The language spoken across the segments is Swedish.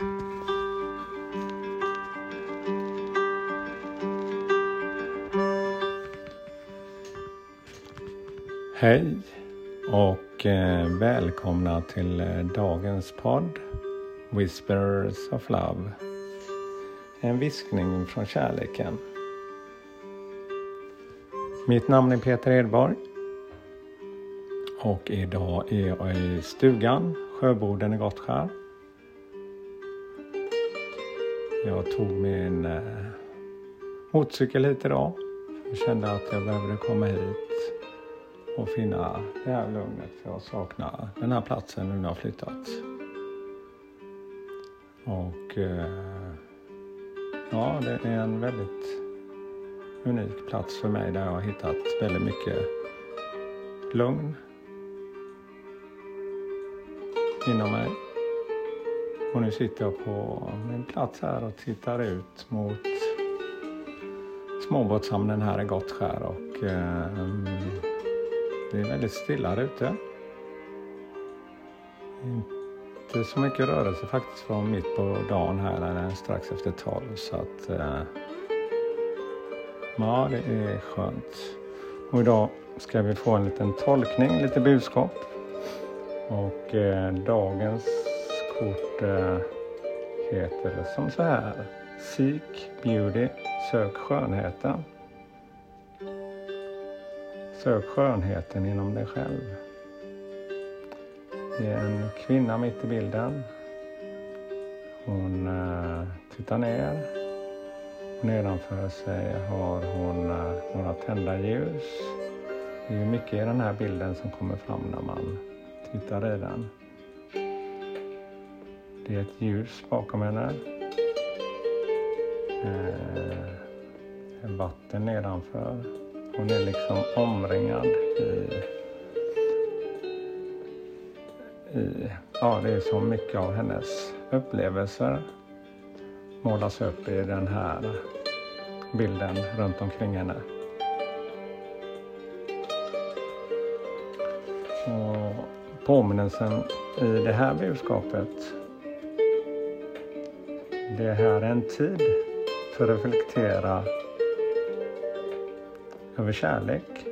Hej och eh, välkomna till eh, dagens podd Whispers of Love. En viskning från kärleken. Mitt namn är Peter Edborg och idag är jag i stugan, Sjöboden i Gottskär. Jag tog min eh, motorcykel hit idag. Jag kände att jag behövde komma hit och finna det här lugnet för jag saknar den här platsen nu när jag har flyttat. Och eh, ja, det är en väldigt unik plats för mig där jag har hittat väldigt mycket lugn inom mig. Och nu sitter jag på min plats här och tittar ut mot småbåtshamnen här i Gottskär och eh, det är väldigt stilla där ute. Inte så mycket rörelse faktiskt från mitt på dagen här, när är strax efter tolv. Så att, eh, ja, det är skönt. Och idag ska vi få en liten tolkning, lite budskap. Och eh, dagens kort eh, heter som så här. Seek beauty, sök skönheten. Sök skönheten inom dig själv. Det är en kvinna mitt i bilden. Hon eh, tittar ner. Nedanför sig har hon eh, några tända ljus. Det är mycket i den här bilden som kommer fram när man tittar i den. Det är ett ljus bakom henne. Eh, vatten nedanför. Hon är liksom omringad i, i... Ja, det är så mycket av hennes upplevelser målas upp i den här bilden runt omkring henne. Och påminnelsen i det här budskapet. Det här är en tid för att reflektera över kärlek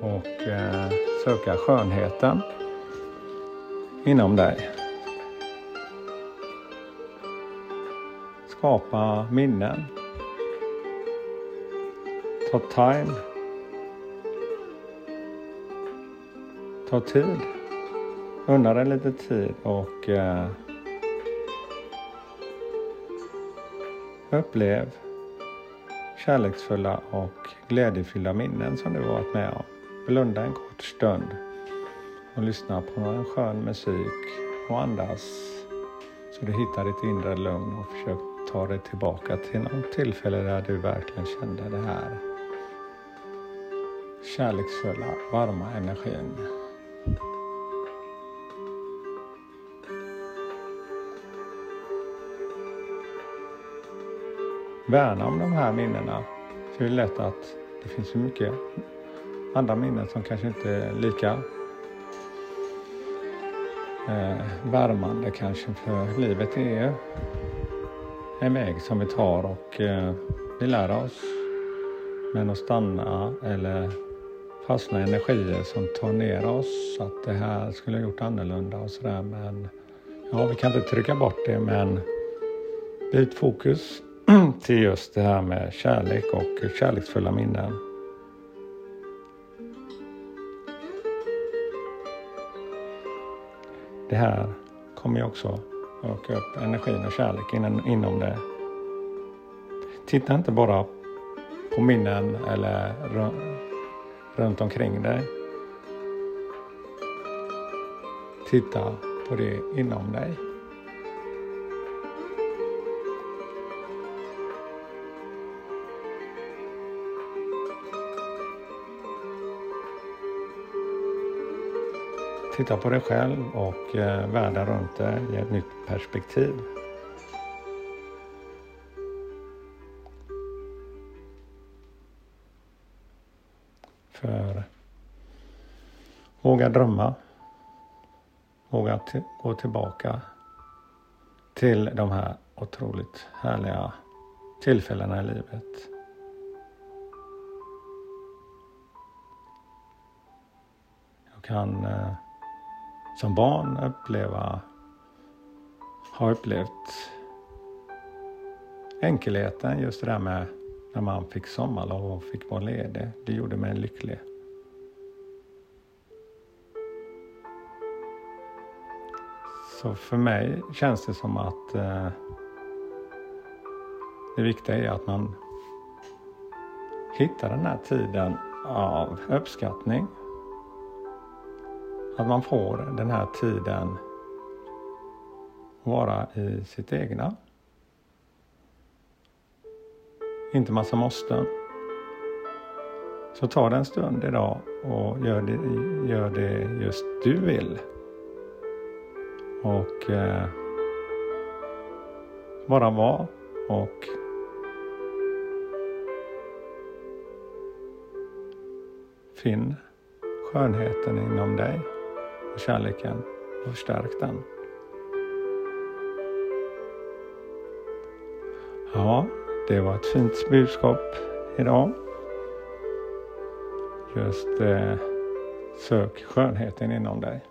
och eh, söka skönheten inom dig. Skapa minnen. Ta time. Ta tid. Unna dig lite tid och eh, upplev kärleksfulla och glädjefyllda minnen som du varit med om. Blunda en kort stund och lyssna på en skön musik och andas så du hittar ditt inre lugn och försök ta dig tillbaka till något tillfälle där du verkligen kände det här kärleksfulla, varma energin. Värna om de här minnena. För det är lätt att det finns så mycket andra minnen som kanske inte är lika eh, värmande kanske för livet är en väg som vi tar och eh, vi lär oss. Men att stanna eller fastna i energier som tar ner oss, att det här skulle jag gjort annorlunda och sådär. Men ja, vi kan inte trycka bort det men byt fokus till just det här med kärlek och kärleksfulla minnen. Det här kommer ju också öka upp energin och kärleken inom det. Titta inte bara på minnen eller runt omkring dig. Titta på det inom dig. Titta på dig själv och eh, världen runt dig i ett nytt perspektiv. För våga drömma. Våga gå tillbaka till de här otroligt härliga tillfällena i livet. Jag kan eh, som barn uppleva, har upplevt enkelheten, just det där med när man fick sommarlov och fick vara ledig. Det gjorde mig lycklig. Så för mig känns det som att eh, det viktiga är att man hittar den här tiden av uppskattning. Att man får den här tiden vara i sitt egna. Inte massa måsten. Så ta det en stund idag och gör det, gör det just du vill. Och eh, bara vara och finn skönheten inom dig och kärleken och förstärk den. Ja, det var ett fint budskap idag. Just eh, sök skönheten inom dig.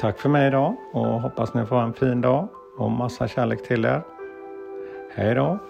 Tack för mig idag och hoppas ni får en fin dag och massa kärlek till er. Hej då!